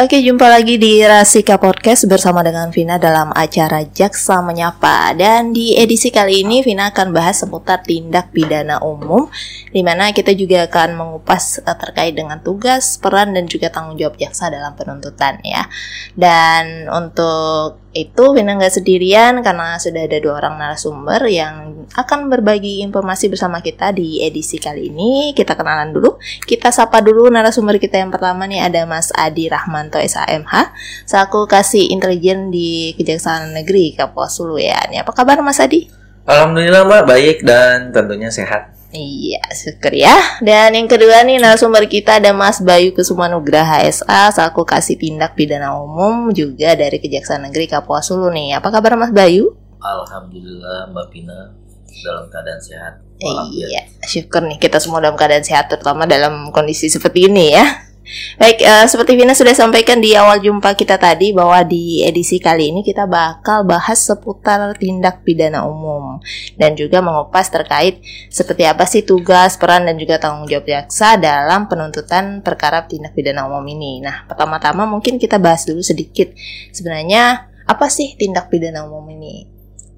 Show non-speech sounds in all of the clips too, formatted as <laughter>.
Oke, jumpa lagi di Rasika Podcast bersama dengan Vina dalam acara Jaksa Menyapa. Dan di edisi kali ini Vina akan bahas seputar tindak pidana umum di mana kita juga akan mengupas uh, terkait dengan tugas, peran dan juga tanggung jawab jaksa dalam penuntutan ya. Dan untuk itu Vina nggak sendirian karena sudah ada dua orang narasumber yang akan berbagi informasi bersama kita di edisi kali ini. Kita kenalan dulu. Kita sapa dulu narasumber kita yang pertama nih ada Mas Adi Rahmanto SAMH selaku kasih intelijen di Kejaksaan Negeri Sulu ya. Apa kabar Mas Adi? Alhamdulillah Mbak baik dan tentunya sehat. Iya, syukur ya. Dan yang kedua nih narasumber kita ada Mas Bayu Kusuma Nugraha SA selaku kasih tindak pidana umum juga dari Kejaksaan Negeri Kapuasulu nih. Apa kabar Mas Bayu? Alhamdulillah Mbak Pina dalam keadaan sehat. Iya, syukur nih kita semua dalam keadaan sehat terutama dalam kondisi seperti ini ya. Baik, uh, seperti Vina sudah sampaikan di awal jumpa kita tadi bahwa di edisi kali ini kita bakal bahas seputar tindak pidana umum dan juga mengupas terkait seperti apa sih tugas, peran dan juga tanggung jawab jaksa dalam penuntutan perkara tindak pidana umum ini. Nah, pertama-tama mungkin kita bahas dulu sedikit sebenarnya apa sih tindak pidana umum ini?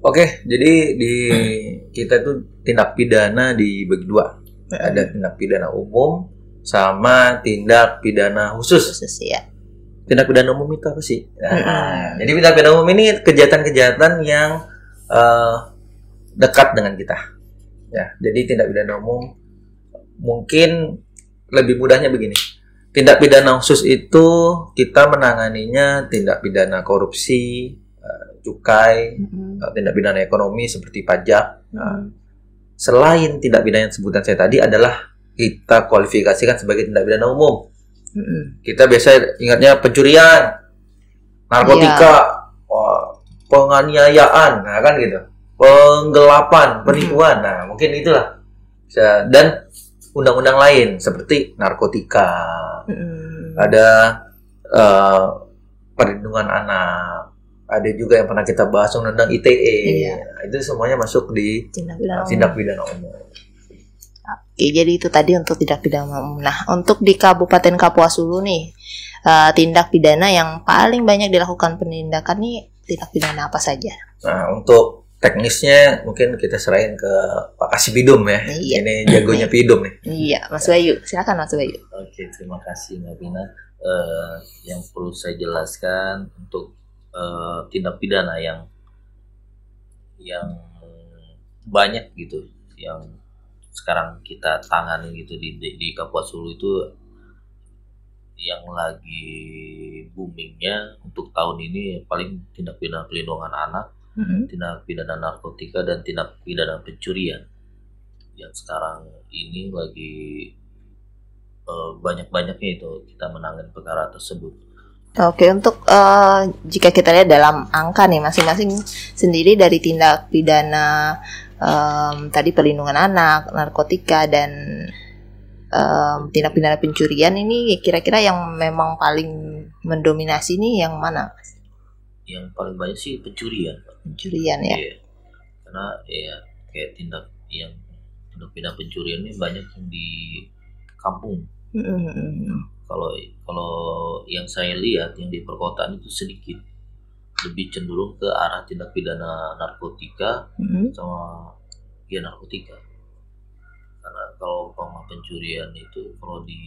Oke, jadi di kita itu tindak pidana di bagi dua. Ada tindak pidana umum sama tindak pidana khusus. Khusus ya. Tindak pidana umum itu apa sih? Nah, Jadi tindak pidana umum ini kejahatan-kejahatan yang uh, dekat dengan kita. Ya, jadi tindak pidana umum mungkin lebih mudahnya begini. Tindak pidana khusus itu kita menanganinya tindak pidana korupsi, uh, cukai, mm-hmm. uh, tindak pidana ekonomi seperti pajak. Mm-hmm. Uh, selain tindak pidana yang sebutan saya tadi adalah kita kualifikasikan sebagai tindak pidana umum. hmm Kita biasa ingatnya pencurian, narkotika, yeah. penganiayaan, nah kan gitu, penggelapan, penipuan, hmm nah mungkin itulah. Dan undang-undang lain seperti narkotika, hmm ada uh, perlindungan anak, ada juga yang pernah kita bahas undang-undang ITE, iya. nah, itu semuanya masuk di tindak pidana umum. Oke, jadi itu tadi untuk tindak pidana umum. Nah, untuk di Kabupaten Kapuas dulu nih, uh, tindak pidana yang paling banyak dilakukan penindakan nih tindak pidana apa saja? Nah, untuk teknisnya mungkin kita serahin ke Pak Kasibidum ya. Iya. Ini jagonya Pidum nih. Iya, Mas Bayu. Silakan Mas Bayu. Oke, terima kasih Mbak Bina. Uh, yang perlu saya jelaskan untuk uh, tindak pidana yang yang banyak gitu, yang sekarang kita tangani gitu di di, di Kapuas Hulu itu yang lagi boomingnya untuk tahun ini paling tindak pidana pelindungan anak, mm-hmm. tindak pidana narkotika dan tindak pidana pencurian yang sekarang ini lagi uh, banyak-banyaknya itu kita menangani perkara tersebut. Oke, untuk uh, jika kita lihat dalam angka nih masing-masing sendiri dari tindak pidana um, tadi perlindungan anak, narkotika dan um, tindak pidana pencurian ini kira-kira yang memang paling mendominasi nih yang mana? Yang paling banyak sih pencurian. Pencurian ya. Iya. Karena ya kayak tindak yang tindak pidana pencurian ini banyak yang di kampung. Kalau kalau yang saya lihat yang di perkotaan itu sedikit lebih cenderung ke arah tindak pidana narkotika mm-hmm. sama ya narkotika karena kalau umpama pencurian itu kalau di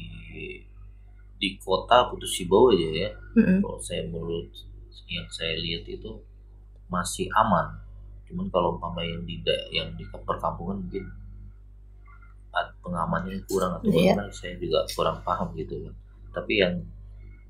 di kota putus Sibau aja ya mm-hmm. kalau saya menurut yang saya lihat itu masih aman cuman kalau umpama yang di yang di perkampungan mungkin pengamannya kurang atau yeah. saya juga kurang paham gitu kan tapi yang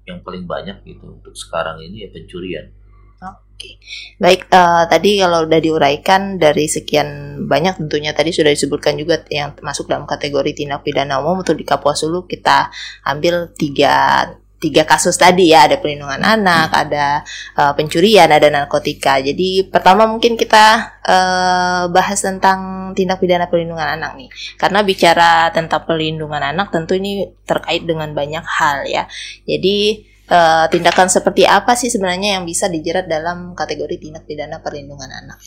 yang paling banyak gitu untuk sekarang ini ya pencurian Oke, baik uh, tadi kalau udah diuraikan dari sekian banyak tentunya tadi sudah disebutkan juga yang masuk dalam kategori tindak pidana umum untuk di Kapuasulu kita ambil tiga tiga kasus tadi ya ada perlindungan anak, ada uh, pencurian, ada narkotika. Jadi pertama mungkin kita uh, bahas tentang tindak pidana perlindungan anak nih, karena bicara tentang perlindungan anak tentu ini terkait dengan banyak hal ya. Jadi uh, tindakan seperti apa sih sebenarnya yang bisa dijerat dalam kategori tindak pidana perlindungan anak?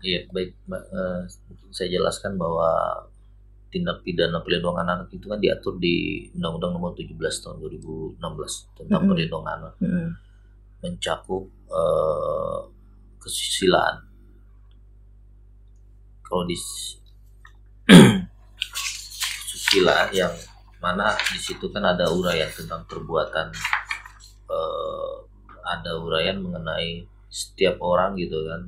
Iya, baik. Uh, saya jelaskan bahwa tindak pidana perlindungan anak itu kan diatur di Undang-Undang Nomor 17 Tahun 2016 tentang Mm-mm. perlindungan anak Mm-mm. mencakup eh, kesusilaan. Kalau di <clears throat> susila yang mana di situ kan ada uraian tentang perbuatan eh, ada uraian mengenai setiap orang gitu kan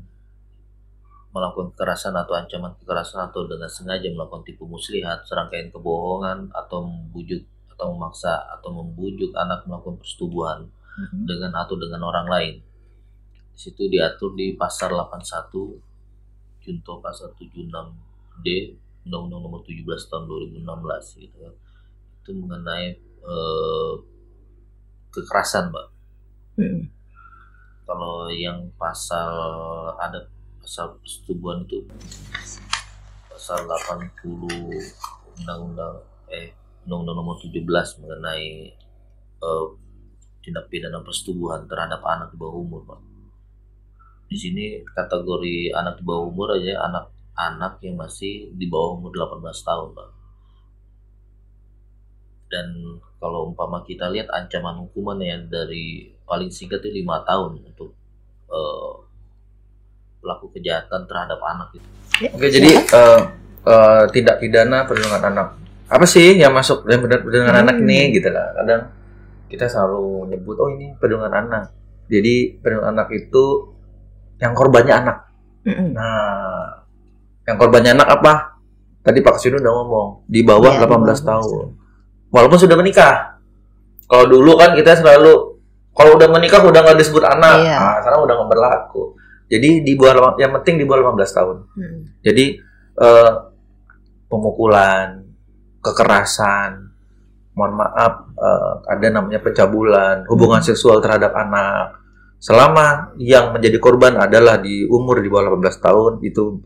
melakukan kekerasan atau ancaman kekerasan atau dengan sengaja melakukan tipu muslihat, serangkaian kebohongan atau membujuk atau memaksa atau membujuk anak melakukan persetubuhan Mm-mm. dengan atau dengan orang lain. Di situ diatur di pasal 81 junto pasal 76D Undang-Undang Nomor 17 tahun 2016 gitu kan. Itu mengenai eh, kekerasan, Mbak. Mm-mm. Kalau yang pasal ada pasal persetubuhan itu pasal 80 Undang-Undang eh Undang-Undang Nomor 17 mengenai eh, tindak pidana persetubuhan terhadap anak di bawah umur, Pak. Di sini kategori anak di bawah umur aja anak-anak yang masih di bawah umur 18 tahun, Pak. Dan kalau umpama kita lihat ancaman hukuman yang dari paling singkat itu lima tahun untuk eh, pelaku kejahatan terhadap anak itu. Oke, jadi eh, eh, tindak pidana perlindungan anak. Apa sih yang masuk dalam benar perlindungan Hmm. anak nih gitu lah. Kadang kita selalu nyebut oh ini perlindungan anak. Jadi perlindungan anak itu yang korbannya anak. Mm-mm. Nah, yang korbannya anak apa? Tadi Pak Kasino udah ngomong di bawah di 18 bawah tahun. Walaupun sudah menikah. Kalau dulu kan kita selalu kalau udah menikah udah nggak disebut anak. Iya. Nah, sekarang udah nggak berlaku. Jadi di bawah yang penting di bawah 18 tahun. Mm-mm. Jadi eh, pemukulan, kekerasan, mohon maaf eh, ada namanya pencabulan, hubungan Hmm. seksual terhadap anak. Selama yang menjadi korban adalah di umur di bawah 18 tahun itu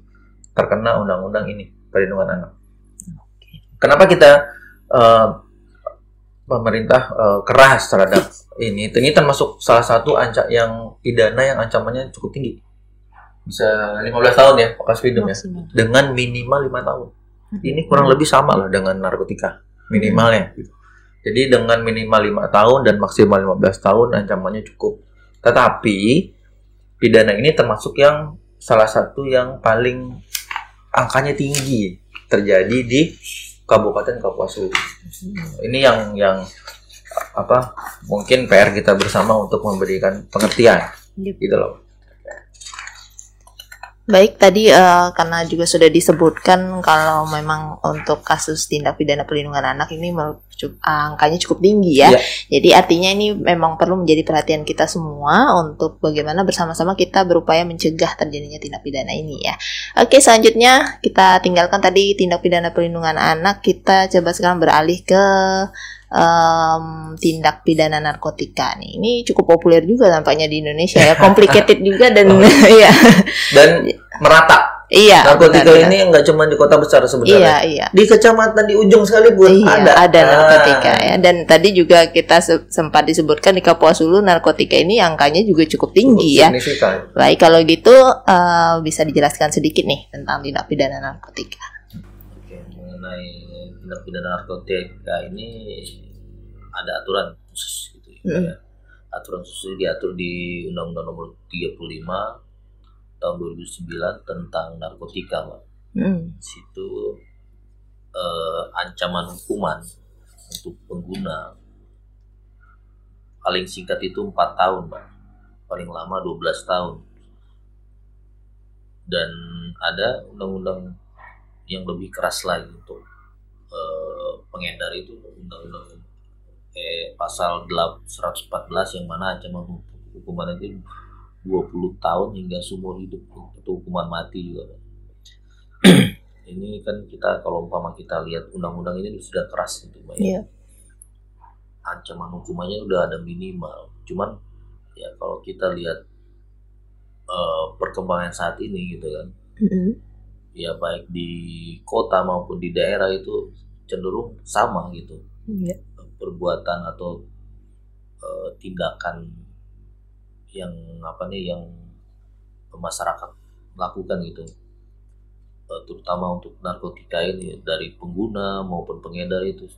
terkena undang-undang ini perlindungan anak. Kenapa kita eh, pemerintah eh, keras terhadap ini? Ini termasuk salah satu anca yang pidana yang ancamannya cukup tinggi. Bisa 15 tahun ya, Pak Freedom ya dengan minimal lima tahun. Hmm. Ini kurang lebih sama lah dengan narkotika minimalnya. Jadi dengan minimal lima tahun dan maksimal 15 tahun ancamannya cukup. Tetapi pidana ini termasuk yang salah satu yang paling angkanya tinggi terjadi di Kabupaten Kapuas Hulu. Ini yang yang apa mungkin PR kita bersama untuk memberikan pengertian Yep. gitu loh. Baik, tadi eh, karena juga sudah disebutkan kalau memang untuk kasus tindak pidana perlindungan anak ini cu- angkanya cukup tinggi ya. Iya. Jadi artinya ini memang perlu menjadi perhatian kita semua untuk bagaimana bersama-sama kita berupaya mencegah terjadinya tindak pidana ini ya. Oke, selanjutnya kita tinggalkan tadi tindak pidana perlindungan anak, kita coba sekarang beralih ke em, tindak pidana narkotika nih. Ini cukup populer juga tampaknya di Indonesia ya, complicated <laughs> juga dan <laughs> ya. Dan merata Iya. narkotika benar, ini nggak cuma di kota besar Iya, sebenarnya. iya. Di kecamatan di ujung sekalipun Iya, ada. ada Ah. narkotika ya. Dan tadi juga kita se- sempat disebutkan di Kapuas Hulu narkotika ini angkanya juga cukup tinggi ya. Signifikan. Baik, kalau gitu eh, bisa dijelaskan sedikit nih tentang tindak pidana narkotika. Mengenai tindak pidana narkotika ini ada aturan khusus gitu ya. Mm. ya. Aturan khusus diatur di Undang-Undang Nomor 35 tahun 2009 tentang narkotika, Mbak. Hmm. Di situ eh, ancaman hukuman untuk pengguna paling singkat itu 4 tahun, Mbak. Paling lama 12 tahun. Dan ada undang-undang yang lebih keras lagi untuk eh, pengedar itu undang-undang eh, pasal 8 114 yang mana ancaman hukum- hukuman itu 20 tahun hingga seumur hidup atau hukuman mati juga <clears throat> ini kan kita kalau umpama kita lihat undang-undang ini sudah keras gitu Mbak, ya. Iya. ancaman hukumannya udah ada minimal cuman ya kalau kita lihat eh, perkembangan saat ini gitu kan Mm-mm. Ya baik di kota maupun di daerah itu cenderung sama gitu Iya. perbuatan atau eh, tindakan yang apa nih yang masyarakat lakukan gitu eh, terutama untuk narkotika ini dari pengguna maupun pengedar itu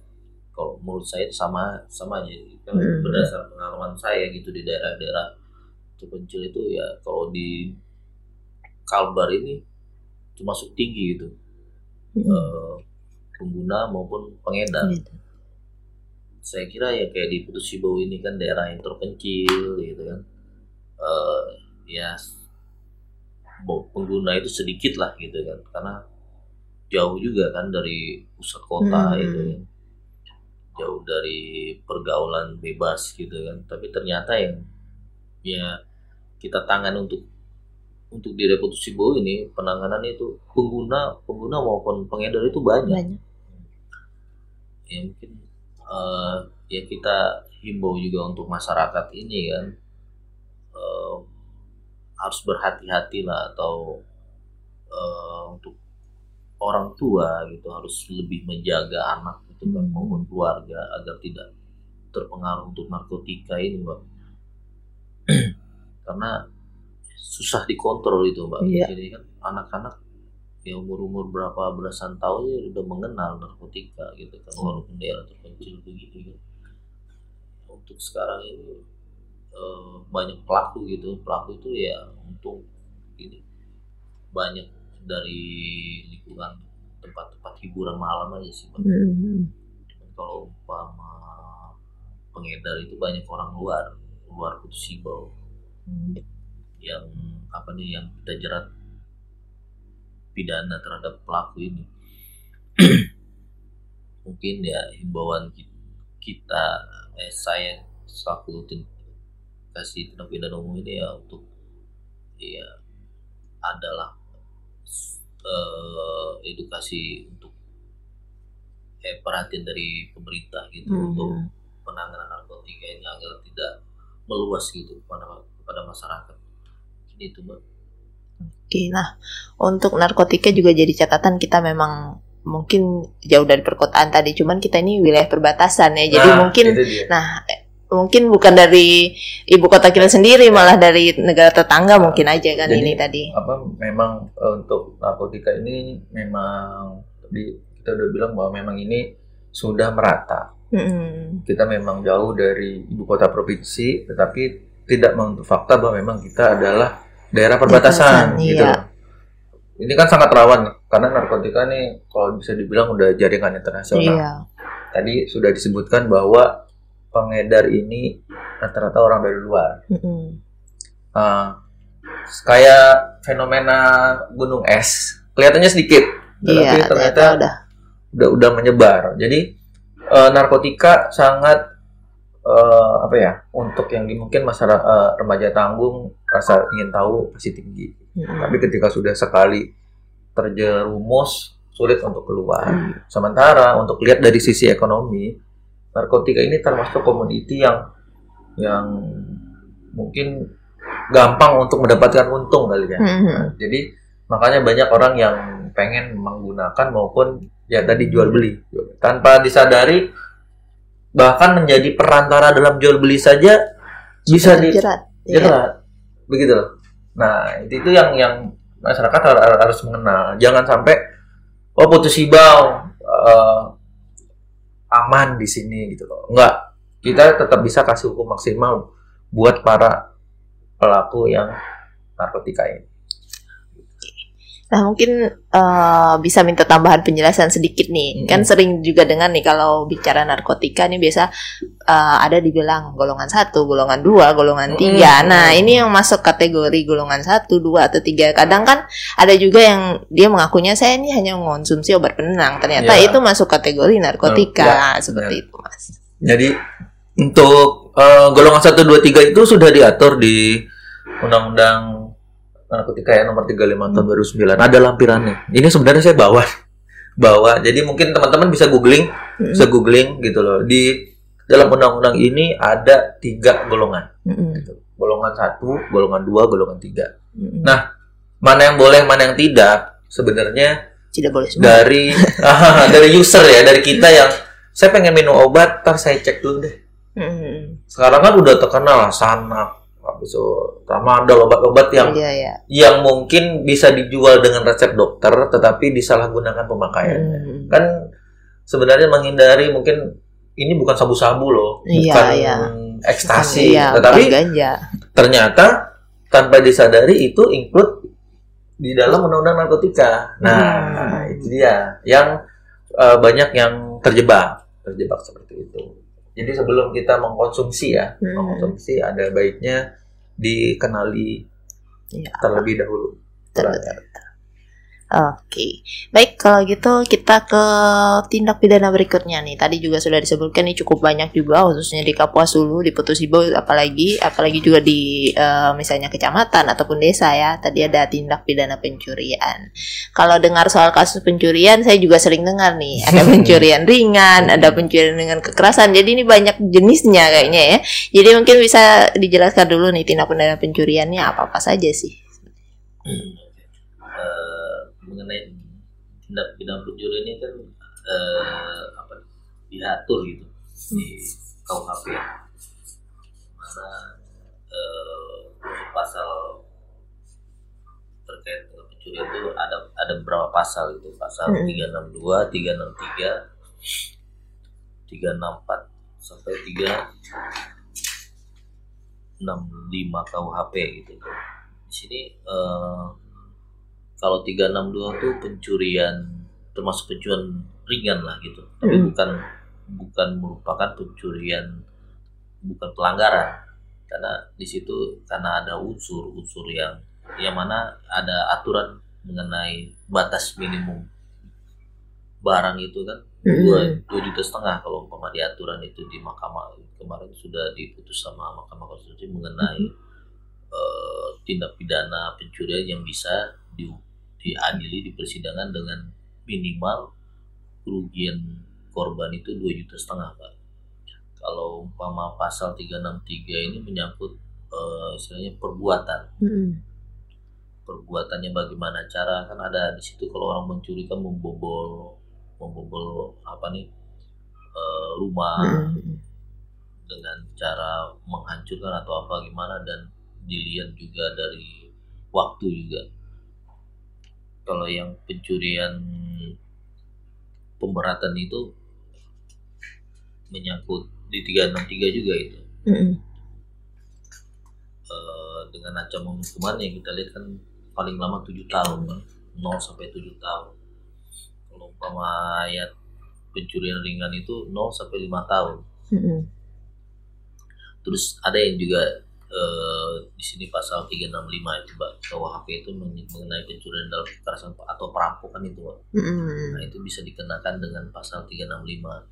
kalau menurut saya sama sama aja kan Hmm. berdasar pengalaman saya gitu di daerah-daerah terpencil itu ya kalau di Kalbar ini termasuk tinggi gitu Mm-mm. eh, pengguna maupun pengedar Gitu. saya kira ya kayak di Putus Sibau ini kan daerah yang terpencil gitu kan Eh, ya pengguna itu sedikit lah gitu kan karena jauh juga kan dari pusat kota Hmm. itu kan jauh dari pergaulan bebas gitu kan tapi ternyata yang ya kita tangan untuk untuk di Putus Sibau ini penanganan itu pengguna pengguna maupun pengedar itu banyak Banyak. ya mungkin eh, ya kita himbau juga untuk masyarakat ini kan eh, harus berhati-hati lah atau eh, untuk orang tua gitu harus lebih menjaga anak itu kan Hmm. maupun keluarga agar tidak terpengaruh untuk narkotika ini mbak <clears throat> karena susah dikontrol itu mbak Iya. jadi kan anak-anak ya umur-umur berapa belasan tahun ya udah mengenal narkotika gitu kan walaupun daerah terpencil begitu kan untuk sekarang ini eh, banyak pelaku gitu pelaku itu ya untuk ini banyak dari lingkungan tempat-tempat hiburan malam aja sih. Mm-mm. Cuman kalau umpama pengedar itu banyak orang luar luar Putus Sibau yang apa nih yang kita jerat pidana terhadap pelaku ini <clears throat> mungkin ya himbauan ki- kita eh saya selaku tin- kasih tindak pidana umum ini ya untuk ya adalah eh, edukasi untuk eh, perhatian dari pemerintah gitu Mhm. untuk penanganan narkotika ini agar tidak meluas gitu kepada kepada masyarakat ini itu mbak Oke, nah untuk narkotika juga jadi catatan kita memang mungkin jauh dari perkotaan tadi, cuman kita ini wilayah perbatasan ya, jadi Nah, mungkin nah mungkin bukan dari ibu kota kita sendiri, malah dari negara tetangga mungkin aja kan Jadi, ini tadi. apa memang eh, untuk narkotika ini memang tadi kita udah bilang bahwa memang ini sudah merata. Mm-mm. Kita memang jauh dari ibu kota provinsi, tetapi tidak menutup fakta bahwa memang kita adalah daerah Perbatasan, perbatasan, gitu. iya. Ini kan sangat rawan karena narkotika nih kalau bisa dibilang udah jaringan internasional. Iya. Tadi sudah disebutkan bahwa pengedar ini rata-rata orang dari luar. Mm-mm. Ah, kayak fenomena gunung es kelihatannya sedikit tetapi Iya, ternyata ternyata udah. udah udah menyebar jadi eh, narkotika sangat eh, apa ya untuk yang mungkin masyarakat eh, remaja tanggung rasa ingin tahu pasti tinggi Mm-mm. tapi ketika sudah sekali terjerumus sulit untuk keluar Hmm. sementara untuk lihat dari sisi ekonomi narkotika ini termasuk komoditi yang yang mungkin gampang untuk mendapatkan untung kali ya Mm-mm. jadi makanya banyak orang yang pengen menggunakan maupun ya tadi jual beli tanpa disadari bahkan menjadi perantara dalam jual beli saja bisa di Jerat. Iya. begitu loh. Nah itu, itu yang yang masyarakat har- har- harus mengenal. Jangan sampai oh putus sibau eh, aman di sini gitu loh. Enggak. Kita tetap bisa kasih hukum maksimal buat para pelaku yang narkotika ini Nah mungkin eh, bisa minta tambahan penjelasan sedikit nih. Mm-mm. Kan sering juga dengar nih kalau bicara narkotika nih biasa eh, ada dibilang golongan satu, golongan dua, golongan tiga. Nah ini yang masuk kategori golongan satu, dua atau tiga. Kadang kan ada juga yang dia mengakunya saya ini hanya mengonsumsi obat penenang. Ternyata Ya. itu masuk kategori narkotika Ya, seperti itu mas. Jadi untuk eh, golongan 1 2 3 itu sudah diatur di Undang-Undang Narkotika ya nomor 35 tahun 2009. Ada lampirannya. Ini sebenarnya saya bawa <laughs> bawa. Jadi mungkin teman-teman bisa googling, bisa googling gitu loh. Di dalam undang-undang ini ada tiga golongan. Gitu. Golongan satu, golongan dua, golongan tiga. Nah, Mana yang boleh, mana yang tidak, sebenarnya tidak boleh semua. dari <laughs> dari user ya, dari kita yang saya pengen minum obat, ntar saya cek dulu deh. Sekarang kan udah terkenal sanak, habis itu tramadol obat-obat yang Iya, iya. yang mungkin bisa dijual dengan resep dokter tetapi disalahgunakan pemakaiannya. Hmm. Kan sebenarnya menghindari mungkin ini bukan sabu-sabu loh, Iya, bukan iya. ekstasi, Iya, tetapi ganja. ternyata tanpa disadari itu include di dalam undang-undang narkotika. Nah, Hmm. itu dia yang eh, banyak yang terjebak, terjebak seperti itu. Jadi sebelum kita mengkonsumsi ya, Hmm. mengkonsumsi ada baiknya dikenali Iya. terlebih dahulu. Betul, betul, betul. Oke, baik kalau gitu kita ke tindak pidana berikutnya nih. Tadi juga sudah disebutkan nih cukup banyak juga, khususnya di Kapuas dulu, di Putus Ibo, apalagi, apalagi juga di eh, misalnya kecamatan ataupun desa ya. Tadi ada tindak pidana pencurian. Kalau dengar soal kasus pencurian, saya juga sering dengar nih, ada <laughs> pencurian ringan, ada pencurian dengan kekerasan. Jadi ini banyak jenisnya kayaknya ya. Jadi mungkin bisa dijelaskan dulu nih tindak pidana pencuriannya apa apa saja sih? Eh, mengenai tindak pidana pencuri ini kan eh, apa diatur gitu di KUHP mana eh, pasal terkait dengan pencurian itu ada ada beberapa pasal itu pasal Mm. 362, 363, 364 sampai 365 KUHP gitu. Di sini eh, kalau 362 tuh pencurian termasuk pencurian ringan lah gitu. Tapi Mm. bukan bukan merupakan pencurian bukan pelanggaran karena di situ karena ada unsur-unsur yang yang mana ada aturan mengenai batas minimum barang itu kan dua Mm. dua juta setengah kalau umpama di aturan itu di mahkamah kemarin sudah diputus sama mahkamah konstitusi mengenai eh, tindak pidana pencurian yang bisa di, diadili di persidangan dengan minimal kerugian korban itu dua juta setengah pak kalau umpama pasal 363 ini menyangkut eh, istilahnya perbuatan Mm. perbuatannya bagaimana cara kan ada di situ kalau orang mencuri kan membobol membobol apa nih eh, rumah Mm. dengan cara menghancurkan atau apa gimana dan dilihat juga dari waktu juga kalau yang pencurian pemberatan itu menyangkut di 363 juga itu Mm. Eh, dengan ancaman hukuman yang kita lihat kan paling lama tujuh tahun Bang. 0 sampai 7 tahun kalau umpama ayat pencurian ringan itu 0 sampai 5 tahun Mm. terus ada yang juga eh, di sini pasal 365 itu Mbak KUHP itu men- mengenai pencurian dalam kekerasan atau perampokan itu Mbak. Mm. Nah, itu bisa dikenakan dengan pasal 365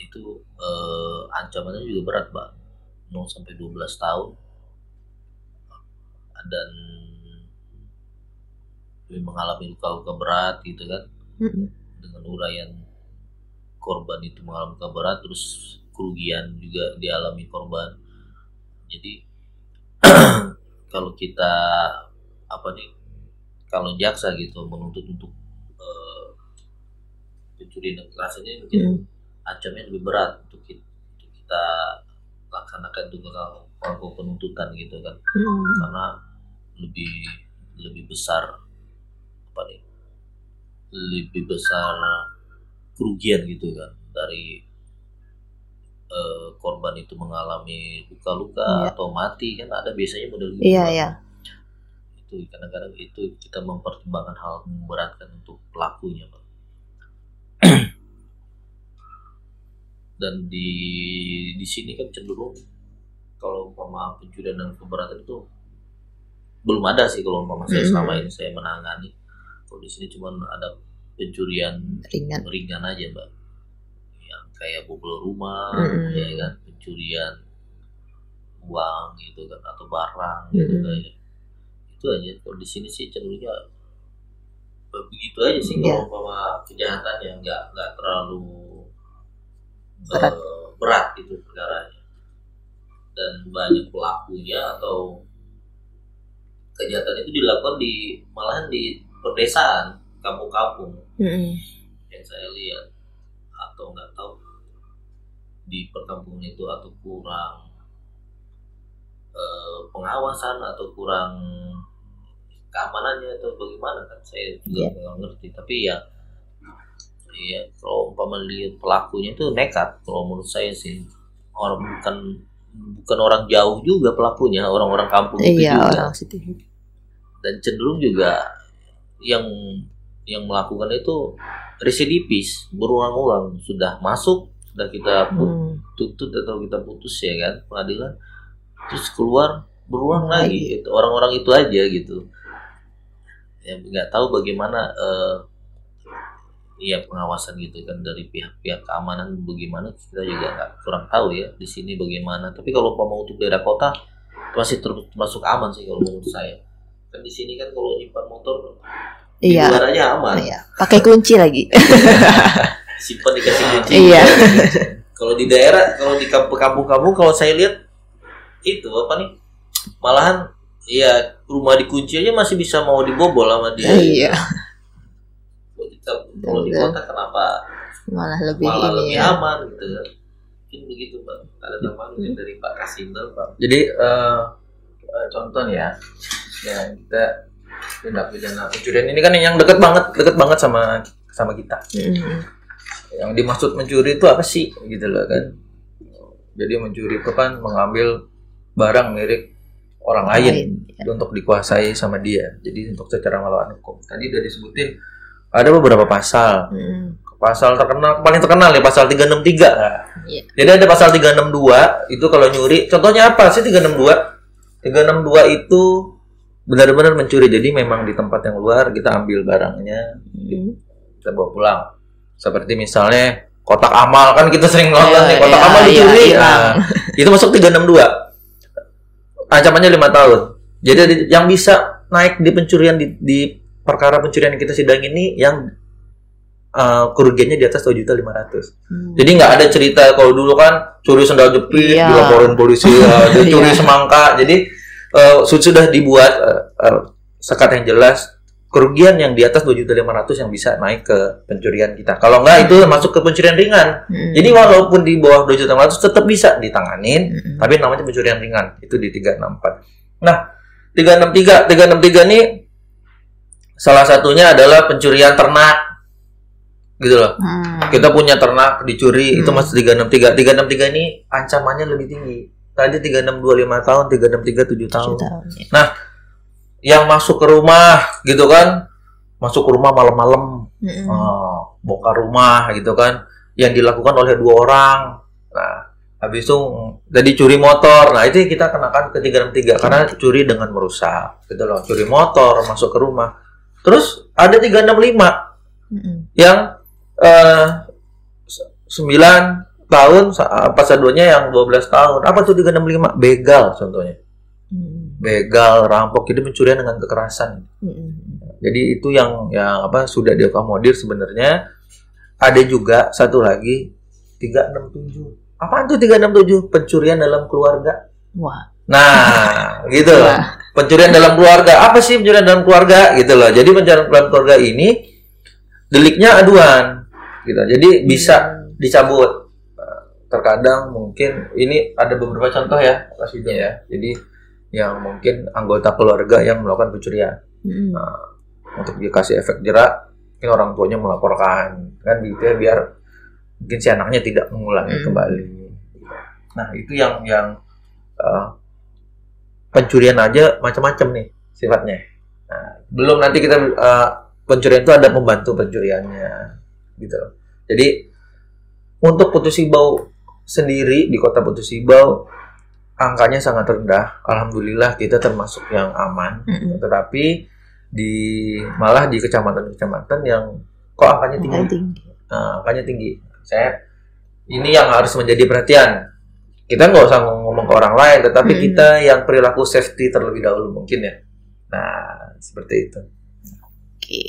itu eh, ancamannya juga berat Mbak 0 sampai 12 tahun dan mengalami luka-luka berat gitu kan Mm. dengan uraian korban itu mengalami luka berat terus kerugian juga dialami korban jadi <clears throat> kalau kita apa nih kalau jaksa gitu menuntut untuk eh, pencurian dan kekerasan ini mungkin Mm. ancamnya lebih berat untuk kita, untuk kita laksanakan juga kalau penuntutan gitu kan Mm. karena lebih lebih besar apa nih lebih besar kerugian gitu kan dari eh, korban itu mengalami luka-luka Iya. atau mati kan ada biasanya model gitu Iya, iya. itu kadang-kadang itu kita mempertimbangkan hal memberatkan untuk pelakunya Pak. <clears throat> dan di di sini kan cenderung kalau umpama pencurian dan keberatan itu belum ada sih kalau umpama saya selama ini saya menangani kalau di sini cuma ada pencurian Ringan. ringan aja mbak kayak bobol rumah Mm-mm. ya kan pencurian uang gitu kan atau barang gitu Mm-mm. kan ya. itu aja kalau di sini sih cenderungnya begitu aja sih Iya. kalau umpama kejahatan yang nggak nggak terlalu Berat. eh, berat gitu perkaranya dan banyak pelakunya atau kejahatan itu dilakukan di malahan di perdesaan kampung-kampung Mm. yang saya lihat atau nggak tahu di perkampungan itu atau kurang eh, pengawasan atau kurang keamanannya atau bagaimana kan? Saya juga Iya. nggak ngerti. Tapi ya Iya, kalau umpama lihat pelakunya itu nekat. Kalau menurut saya sih orang bukan bukan orang jauh juga pelakunya. Orang-orang kampung itu Iya, juga. orang situ. dan cenderung juga yang yang melakukan itu residivis berulang-ulang. Sudah masuk sudah kita Hmm. tuntut atau kita putus ya kan pengadilan terus keluar berulang Lagi. itu orang-orang itu aja gitu ya nggak tahu bagaimana eh, iya pengawasan gitu kan dari pihak-pihak keamanan bagaimana kita juga nggak kurang tahu ya di sini bagaimana tapi kalau mau untuk daerah kota masih ter- termasuk aman sih kalau menurut saya kan di sini kan kalau nyimpan motor di Iya. luar aja aman Iya. Pakai kunci lagi. <laughs> simpan dikasih kunci Iya. <laughs> kalau di daerah kalau di kampung-kampung kalau saya lihat itu apa nih malahan ya rumah dikunci aja masih bisa mau dibobol sama dia <laughs> Iya. Kalau kita- kalau di Betul. kota kenapa Malah lebih malah ini lebih ya. aman gitu kan mungkin begitu pak ada tambahan mungkin dari Pak Kasinal Pak Jadi eh, eh, contoh nih ya, ya kita tindak pidana pencurian ini kan yang deket banget, deket banget sama sama kita. Mm. Yang dimaksud mencuri itu apa sih, gitu loh kan? Jadi mencuri itu kan mengambil barang milik orang lain ya. untuk dikuasai sama dia. Jadi untuk secara melawan hukum. Tadi udah disebutin ada beberapa pasal. Mm. Pasal terkenal paling terkenal ya pasal 363. Nah, Iya. Jadi ada pasal 362 itu kalau nyuri. Contohnya apa sih 362? 362 itu benar-benar mencuri. Jadi memang di tempat yang luar kita ambil barangnya, Mm. kita bawa pulang. Seperti misalnya kotak amal kan kita sering nonton Iya, nih kotak iya, amal iya, dicuri. Nah, itu masuk 362. Ancamannya lima tahun. Jadi di- yang bisa naik di pencurian di, di perkara pencurian yang kita sidang ini yang uh, kerugiannya di atas 2.500. Mm. Jadi nggak ada cerita kalau dulu kan curi sendal jepit Iya. dilaporin polisi, <laughs> dia curi Iya. semangka. Jadi eh, sud- sudah dibuat eh, eh, sekat yang jelas kerugian yang di atas 2.500 yang bisa naik ke pencurian kita. Kalau nggak itu masuk ke pencurian ringan. Mm. Jadi walaupun di bawah 2.500 tetap bisa ditanganin, Mm. tapi namanya pencurian ringan. Itu di 364. Nah, 363, 363 ini salah satunya adalah pencurian ternak. Gitu loh Mm. kita punya ternak dicuri itu Hmm. masih 363 363 ini ancamannya lebih tinggi tadi 3625 tahun 363 7 tahun Tujuh tahun, ya. Yang masuk ke rumah gitu kan masuk ke rumah malam-malam Mm. oh, bongkar rumah gitu kan yang dilakukan oleh dua orang nah habis itu jadi curi motor nah itu kita kenakan ke 363 karena curi dengan merusak gitu loh curi motor masuk ke rumah terus ada 365 Mm. yang eh 9 tahun sa- pasal 2-nya yang 12 tahun. Apa tuh 365? Begal contohnya. Begal, rampok itu pencurian dengan kekerasan. Mm. Jadi itu yang yang apa sudah diakomodir sebenarnya. Ada juga satu lagi 367. Apaan tuh 367? Pencurian dalam keluarga. Wah. Nah, <laughs> gitu. Wah. Pencurian dalam keluarga. Apa sih pencurian dalam keluarga? Gitu loh. Jadi pencurian dalam keluarga ini deliknya aduan. Gitu. Jadi bisa dicabut. Nah, Terkadang mungkin ini ada beberapa contoh ya, Yuda ya. Jadi yang mungkin anggota keluarga yang melakukan pencurian Mm. untuk dikasih efek jerak, ini orang tuanya melaporkan kan gitu ya biar mungkin si anaknya tidak mengulangi Hmm. kembali. Nah itu yang yang eh, pencurian aja macam-macam nih sifatnya. Nah, belum nanti kita eh, pencurian itu ada pembantu pencuriannya gitu. loh. Jadi untuk Putus Ibau sendiri di kota Putus Ibau angkanya sangat rendah. Alhamdulillah kita termasuk yang aman. Mm. Tetapi di malah di kecamatan-kecamatan yang kok angkanya tinggi, tinggi. Nah, angkanya tinggi. Saya ini yang harus menjadi perhatian. Kita nggak usah ngomong ke orang lain, tetapi Mm. kita yang perilaku safety terlebih dahulu mungkin ya. Nah, seperti itu. Oke.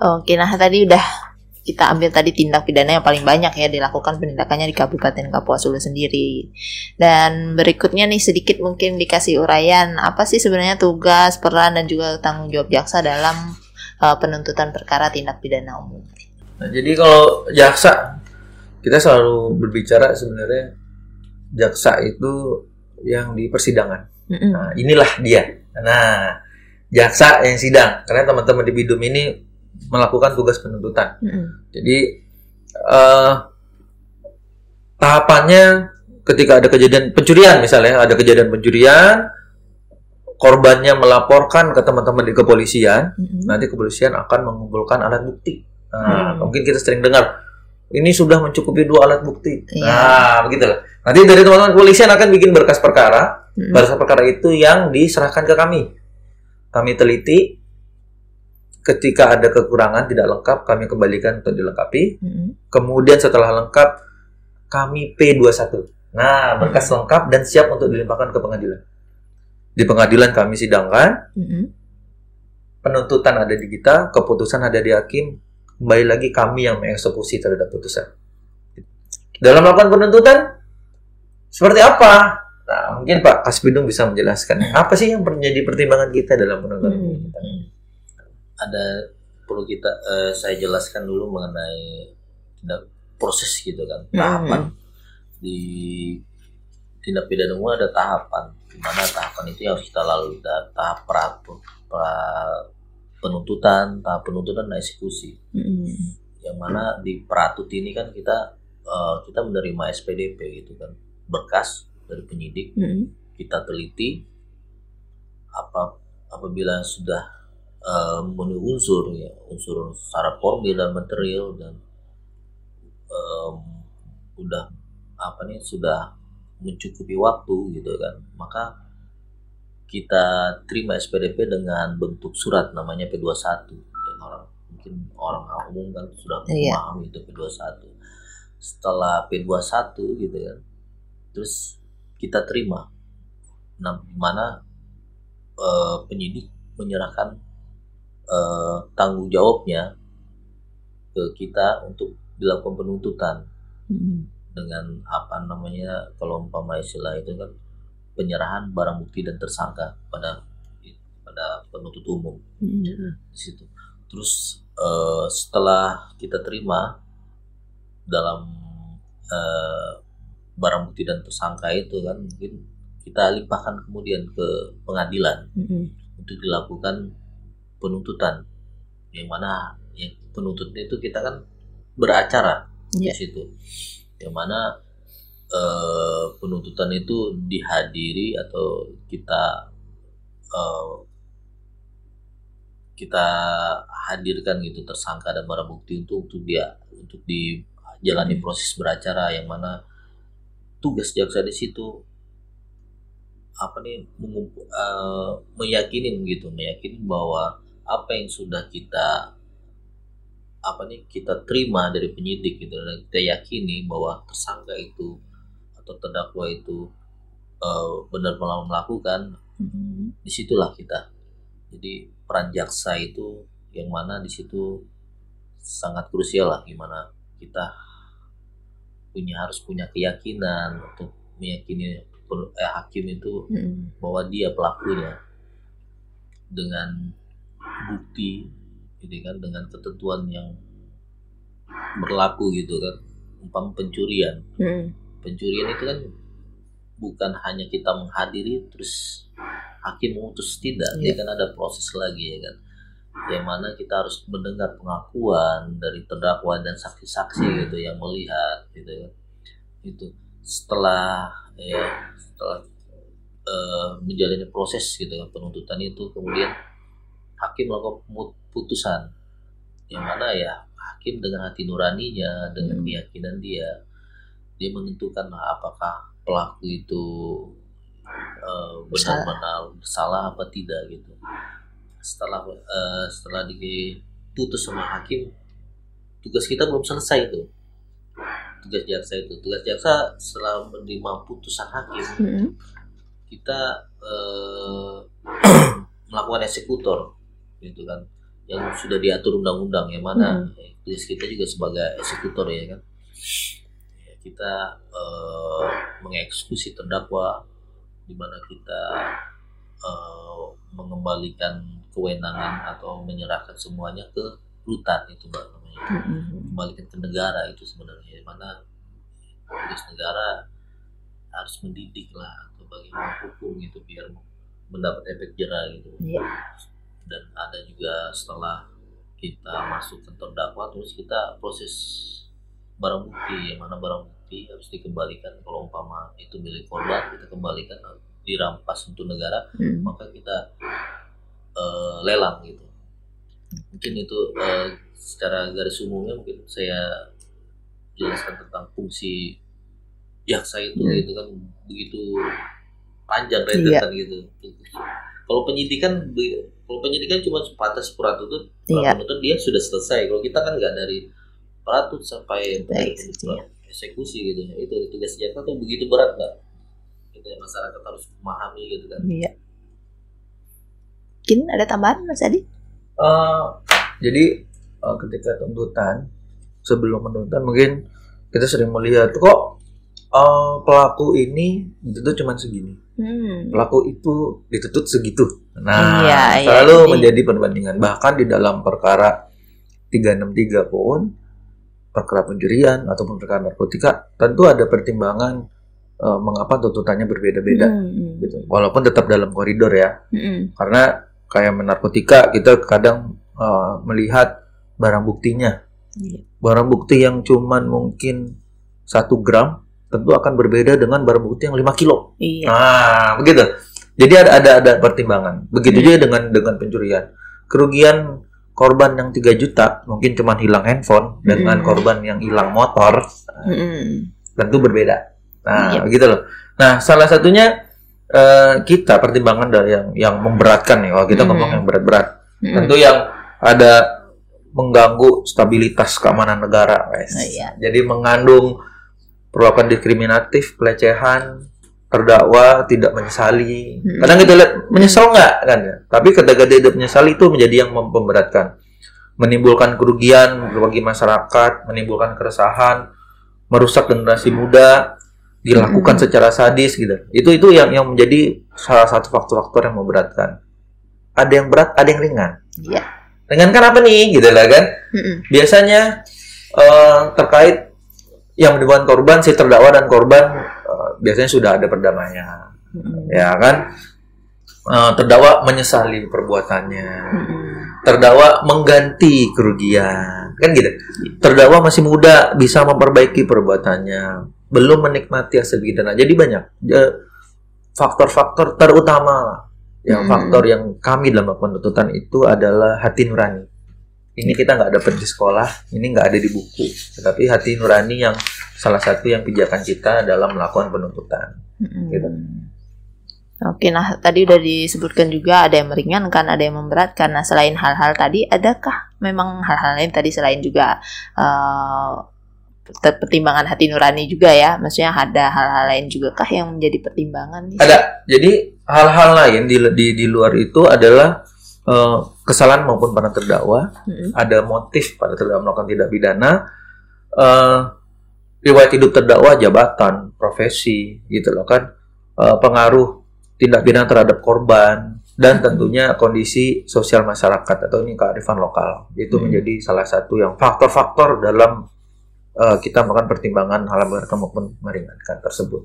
Oke, nah tadi udah kita ambil tadi tindak pidana yang paling banyak ya dilakukan penindakannya di Kabupaten Kapuas Hulu sendiri. Dan berikutnya nih sedikit mungkin dikasih uraian apa sih sebenarnya tugas, peran dan juga tanggung jawab jaksa dalam uh, penuntutan perkara tindak pidana umum. Nah, jadi kalau jaksa kita selalu berbicara sebenarnya jaksa itu yang di persidangan. Nah, inilah dia. Nah, jaksa yang sidang karena teman-teman di Bidum ini melakukan tugas penuntutan. Mm-mm. Jadi eh tahapannya ketika ada kejadian pencurian misalnya, ada kejadian pencurian, korbannya melaporkan ke teman-teman di kepolisian, Mm-mm. nanti kepolisian akan mengumpulkan alat bukti. Nah, Hmm. mungkin kita sering dengar ini sudah mencukupi dua alat bukti. Iya. Nah, begitulah. Nanti dari teman-teman kepolisian akan bikin berkas perkara. Mm-mm. Berkas perkara itu yang diserahkan ke kami. Kami teliti. Ketika ada kekurangan tidak lengkap, kami kembalikan untuk dilengkapi. Mm-mm. Kemudian setelah lengkap, kami P21. Nah, berkas lengkap dan siap untuk dilimpahkan ke pengadilan. Di pengadilan kami sidangkan, Mm-mm. penuntutan ada di kita, keputusan ada di hakim, kembali lagi kami yang mengeksekusi terhadap putusan. Dalam melakukan penuntutan, seperti apa? Nah, mungkin Pak Kasbidung bisa menjelaskan apa sih yang menjadi pertimbangan kita dalam penuntutan Hmm. ini? Ada perlu kita eh, saya jelaskan dulu mengenai tindak proses gitu kan tahapan. Di tindak pidana umum ada tahapan di mana tahapan itu yang harus kita lalui. Ada tahap peratur pra- penuntutan tahap penuntutan dan eksekusi. Mm-mm. yang mana di peratut ini kan kita eh, kita menerima SPDP gitu kan. Berkas dari penyidik Mm-mm. kita teliti apa apabila sudah memenuhi unsur ya unsur syarat formil dan material dan em, udah apa nih sudah mencukupi waktu gitu kan. Maka kita terima SPDP dengan bentuk surat namanya P21 yang orang mungkin orang umum kan sudah Iya. memahami itu P21 setelah P21 gitu kan terus kita terima. Nah di mana eh, penyidik menyerahkan eh, tanggung jawabnya ke kita untuk dilakukan penuntutan Mm-mm. dengan apa namanya kalau umpama istilah itu kan penyerahan barang bukti dan tersangka pada pada penuntut umum Mm-mm. di situ. Terus eh, setelah kita terima dalam eh, barang bukti dan tersangka itu kan mungkin kita limpahkan kemudian ke pengadilan Mm-mm. untuk dilakukan penuntutan yang mana yang penuntutnya itu kita kan beracara Iya. di situ yang mana eh, penuntutan itu dihadiri atau kita eh, kita hadirkan gitu tersangka dan barang bukti untuk untuk dia untuk dijalani Hmm. proses beracara yang mana tugas jaksa di situ apa nih mengumpu- eh, meyakinin gitu meyakinin bahwa apa yang sudah kita apa nih kita terima dari penyidik gitu dan kita yakini bahwa tersangka itu atau terdakwa itu eh, benar-benar melakukan Mm-mm. di situlah kita jadi peran jaksa itu yang mana di situ sangat krusial lah gimana kita punya harus punya keyakinan untuk meyakini eh, hakim itu Mm-mm. bahwa dia pelakunya dengan bukti gitu kan dengan ketentuan yang berlaku gitu kan. Umpam pencurian. Mm-mm. pencurian itu kan bukan hanya kita menghadiri terus hakim memutus tidak. Dia kan ada proses lagi ya kan. Yang mana kita harus mendengar pengakuan dari terdakwa dan saksi-saksi gitu yang melihat gitu kan. Itu setelah ya setelah eh, menjalani proses gitu kan penuntutan itu kemudian hakim melakukan putusan yang mana ya hakim dengan hati nuraninya dengan Hmm. keyakinan dia dia menentukan lah apakah pelaku itu eh, benar-benar salah apa tidak gitu. Setelah eh, setelah diputus sama hakim tugas kita belum selesai tuh. Tugas jaksa itu. Tugas jaksa setelah menerima putusan hakim Mm-mm. kita eh, <clears throat> melakukan eksekutor gitu kan. Yang sudah diatur undang-undang yang mana tugas kita juga sebagai eksekutor ya kan. Ya, kita eh, mengeksekusi terdakwa di mana kita eh, mengembalikan kewenangan atau menyerahkan semuanya ke rutan itu mbak namanya. Mm-mm. kembalikan ke negara itu sebenarnya di mana tugas negara harus mendidik lah atau bagaimana hukum gitu biar mendapat efek jerah gitu. Iya. Dan ada juga setelah kita masuk ke terdakwa terus kita proses barang bukti yang mana barang bukti harus dikembalikan kalau umpama itu milik korban kita kembalikan dirampas untuk negara Hmm. maka kita eh, lelang gitu mungkin itu eh, secara garis umumnya mungkin saya jelaskan tentang fungsi jaksa itu Hmm. gitu kan begitu panjang Iya. rentetan gitu kalau penyidikan be- kalau penyidikan cuma sebatas peratutut Iya. penuntut dia sudah selesai kalau kita kan nggak dari peratut sampai Eksekusi. eksekusi gitu itu tugas jaksa tuh begitu berat nggak gitu ya, masyarakat harus memahami gitu kan Iya. Mungkin ada tambahan Mas Adi? Eh, jadi eh, ketika tuntutan sebelum menuntutan mungkin kita sering melihat kok eh, pelaku ini dituntut cuma segini Hmm. pelaku itu dituntut segitu nah Iya, iya, selalu jadi- menjadi perbandingan bahkan di dalam perkara 363 pun perkara pencurian ataupun perkara narkotika tentu ada pertimbangan eh, mengapa tuntutannya berbeda-beda Hmm. gitu walaupun tetap dalam koridor ya Hmm. karena kayak narkotika kita kadang uh, melihat barang buktinya Iya. barang bukti yang cuman mungkin satu gram tentu akan berbeda dengan barang bukti yang 5 kilo Iya. nah begitu jadi ada ada ada pertimbangan begitu Hmm. juga dengan dengan pencurian kerugian korban yang 3 juta mungkin cuman hilang handphone dengan Hmm. korban yang hilang motor Hmm. tentu berbeda. Nah, Iya. begitu loh. Nah, salah satunya eh, kita pertimbangan dari yang yang memberatkan nih. Kalau kita Hmm. ngomong yang berat-berat, Hmm. tentu yang ada mengganggu stabilitas keamanan negara, guys. Oh, iya. Jadi mengandung perlakuan diskriminatif, pelecehan, terdakwa tidak menyesali. Hmm. Kadang kita lihat menyesal nggak kan ya? Tapi ketika dia tidak menyesali itu menjadi yang memberatkan. Menimbulkan kerugian bagi masyarakat, menimbulkan keresahan, merusak generasi muda, dilakukan Hmm. secara sadis gitu. Itu itu yang yang menjadi salah satu faktor-faktor yang memberatkan. Ada yang berat, ada yang ringan. Iya. Ringan kan apa nih? Gitu lah kan? Hmm. biasanya eh, terkait yang menimbulkan korban si terdakwa dan korban eh, biasanya sudah ada perdamaian. Hmm. ya kan? Eh, terdakwa menyesali perbuatannya. Hmm. terdakwa mengganti kerugian. Kan gitu? Terdakwa masih muda bisa memperbaiki perbuatannya. Belum menikmati hasil pidana. Jadi banyak eh, faktor-faktor terutama yang Hmm. faktor yang kami dalam melakukan tuntutan itu adalah hati nurani ini kita nggak dapat di sekolah ini nggak ada di buku tetapi hati nurani yang salah satu yang pijakan kita dalam melakukan penuntutan Hmm. Gitu. Oke, nah tadi udah disebutkan juga ada yang meringankan, ada yang memberatkan. Nah, selain hal-hal tadi, adakah memang hal-hal lain tadi selain juga ter- pertimbangan hati nurani juga ya? Maksudnya ada hal-hal lain juga kah yang menjadi pertimbangan? nih? ada jadi hal-hal lain di di, di luar itu adalah eh, kesalahan maupun para terdakwa Mm-mm. ada motif pada terdakwa melakukan tindak pidana eh, riwayat hidup terdakwa jabatan profesi gitu loh kan Eh, pengaruh tindak pidana terhadap korban dan tentunya kondisi sosial masyarakat atau ini kearifan lokal itu Hmm. menjadi salah satu yang faktor-faktor dalam eh, kita melakukan pertimbangan hal memberatkan maupun meringankan tersebut.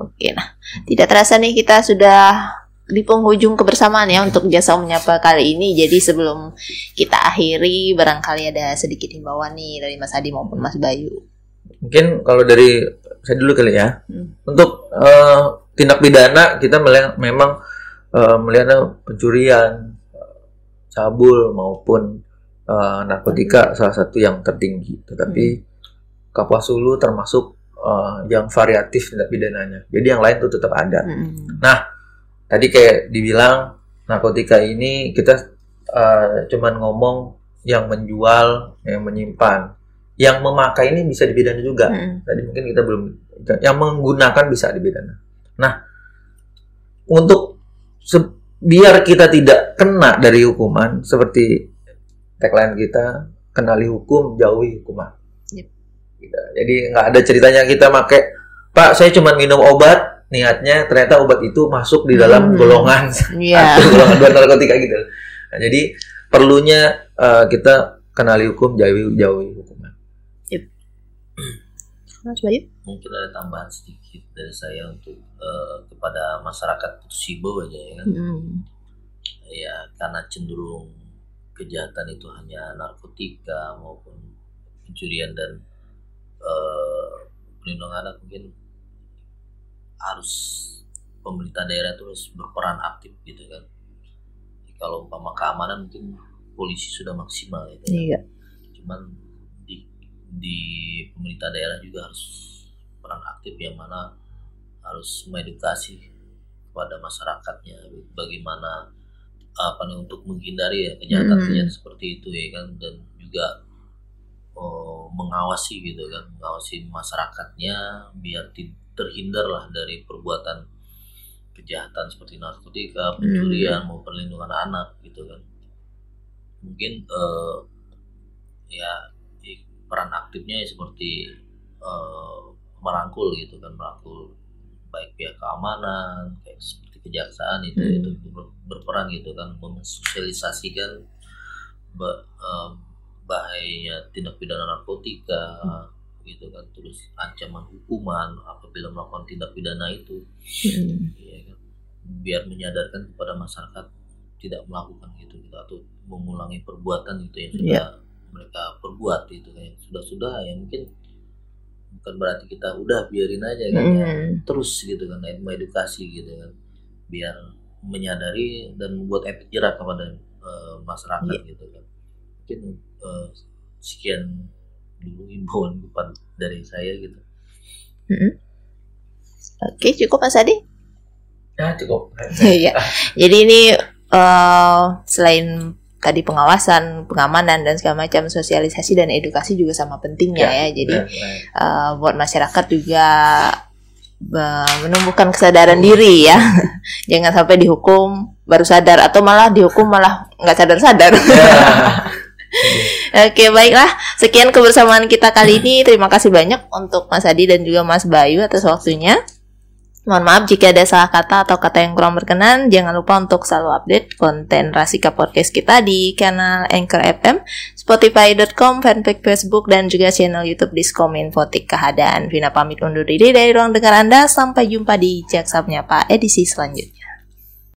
Oke, nah tidak terasa nih kita sudah di penghujung kebersamaan ya untuk jasa menyapa kali ini. Jadi sebelum kita akhiri, barangkali ada sedikit himbauan nih dari Mas Adi maupun Mas Bayu. Mungkin kalau dari saya dulu kali ya. Hmm. Untuk eh, tindak pidana kita melihat memang eh, melihat pencurian, cabul maupun eh, narkotika salah satu yang tertinggi. Tetapi Kapuas Hulu termasuk eh, yang variatif tindak pidananya. Jadi yang lain itu tetap ada. Mm-mm. Tadi kayak dibilang narkotika ini kita eh, cuman ngomong yang menjual, yang menyimpan, yang memakai ini bisa dipidana juga. Mm-mm. Tadi mungkin kita belum yang menggunakan bisa dipidana. Nah, untuk se- biar kita tidak kena dari hukuman seperti tagline kita kenali hukum jauhi hukuman. Yep. Gitu. Jadi nggak ada ceritanya kita pakai Pak saya cuma minum obat niatnya ternyata obat itu masuk di dalam Hmm. golongan Iya. <laughs> atau golongan dua narkotika gitu. Nah, jadi perlunya eh, kita kenali hukum jauhi jauhi hukuman. Mas Bayu? Mungkin ada tambahan sedikit dari saya untuk uh, kepada masyarakat Sibo aja ya kan. Hmm. Ya karena cenderung kejahatan itu hanya narkotika maupun pencurian dan uh, pelindungan anak mungkin harus pemerintah daerah terus berperan aktif gitu kan kalau umpama keamanan mungkin polisi sudah maksimal gitu kan. iya. cuman di di pemerintah daerah juga harus peran aktif yang mana harus mengedukasi kepada masyarakatnya bagaimana apa nih untuk menghindari ya kejahatan-kejahatan hmm. seperti itu ya kan dan juga oh, mengawasi gitu kan mengawasi masyarakatnya biar terhindar lah dari perbuatan kejahatan seperti narkotika, pencurian, hmm. mau perlindungan anak gitu kan. Mungkin uh, ya peran aktifnya ya seperti uh, merangkul gitu kan, merangkul baik pihak keamanan, kayak seperti kejaksaan itu hmm. itu berperan gitu kan, mensosialisasikan uh, bahaya tindak pidana narkotika. Hmm gitu kan terus ancaman hukuman apabila melakukan tindak pidana itu hmm. ya kan biar menyadarkan kepada masyarakat tidak melakukan gitu gitu atau mengulangi perbuatan itu yang sudah yeah. mereka perbuat itu kan sudah sudah ya mungkin bukan berarti kita udah biarin aja kan mm. ya terus gitu kan edukasi gitu kan biar menyadari dan membuat efek jerak kepada uh, masyarakat yeah. gitu kan mungkin uh, sekian dulu imbauan dari saya gitu. Mm-hmm. Oke cukup Mas Adi? Ya cukup. <laughs> Iya. Jadi ini uh, selain tadi pengawasan, pengamanan dan segala macam sosialisasi dan edukasi juga sama pentingnya ya. ya. Jadi ya, ya. Uh, buat masyarakat juga uh, menumbuhkan kesadaran diri ya. <laughs> Jangan sampai dihukum baru sadar atau malah dihukum malah nggak sadar-sadar. Ya. <laughs> Oke, baiklah. Sekian kebersamaan kita kali ini. Terima kasih banyak untuk Mas Adi dan juga Mas Bayu atas waktunya. Mohon maaf jika ada salah kata atau kata yang kurang berkenan. Jangan lupa untuk selalu update konten Rasika Podcast kita di kanal Anchor FM, Spotify.com, fanpage Facebook, dan juga channel YouTube Diskom Infotik Keadaan. Vina pamit undur diri dari ruang dengar Anda. Sampai jumpa di Jaksa Menyapa edisi selanjutnya.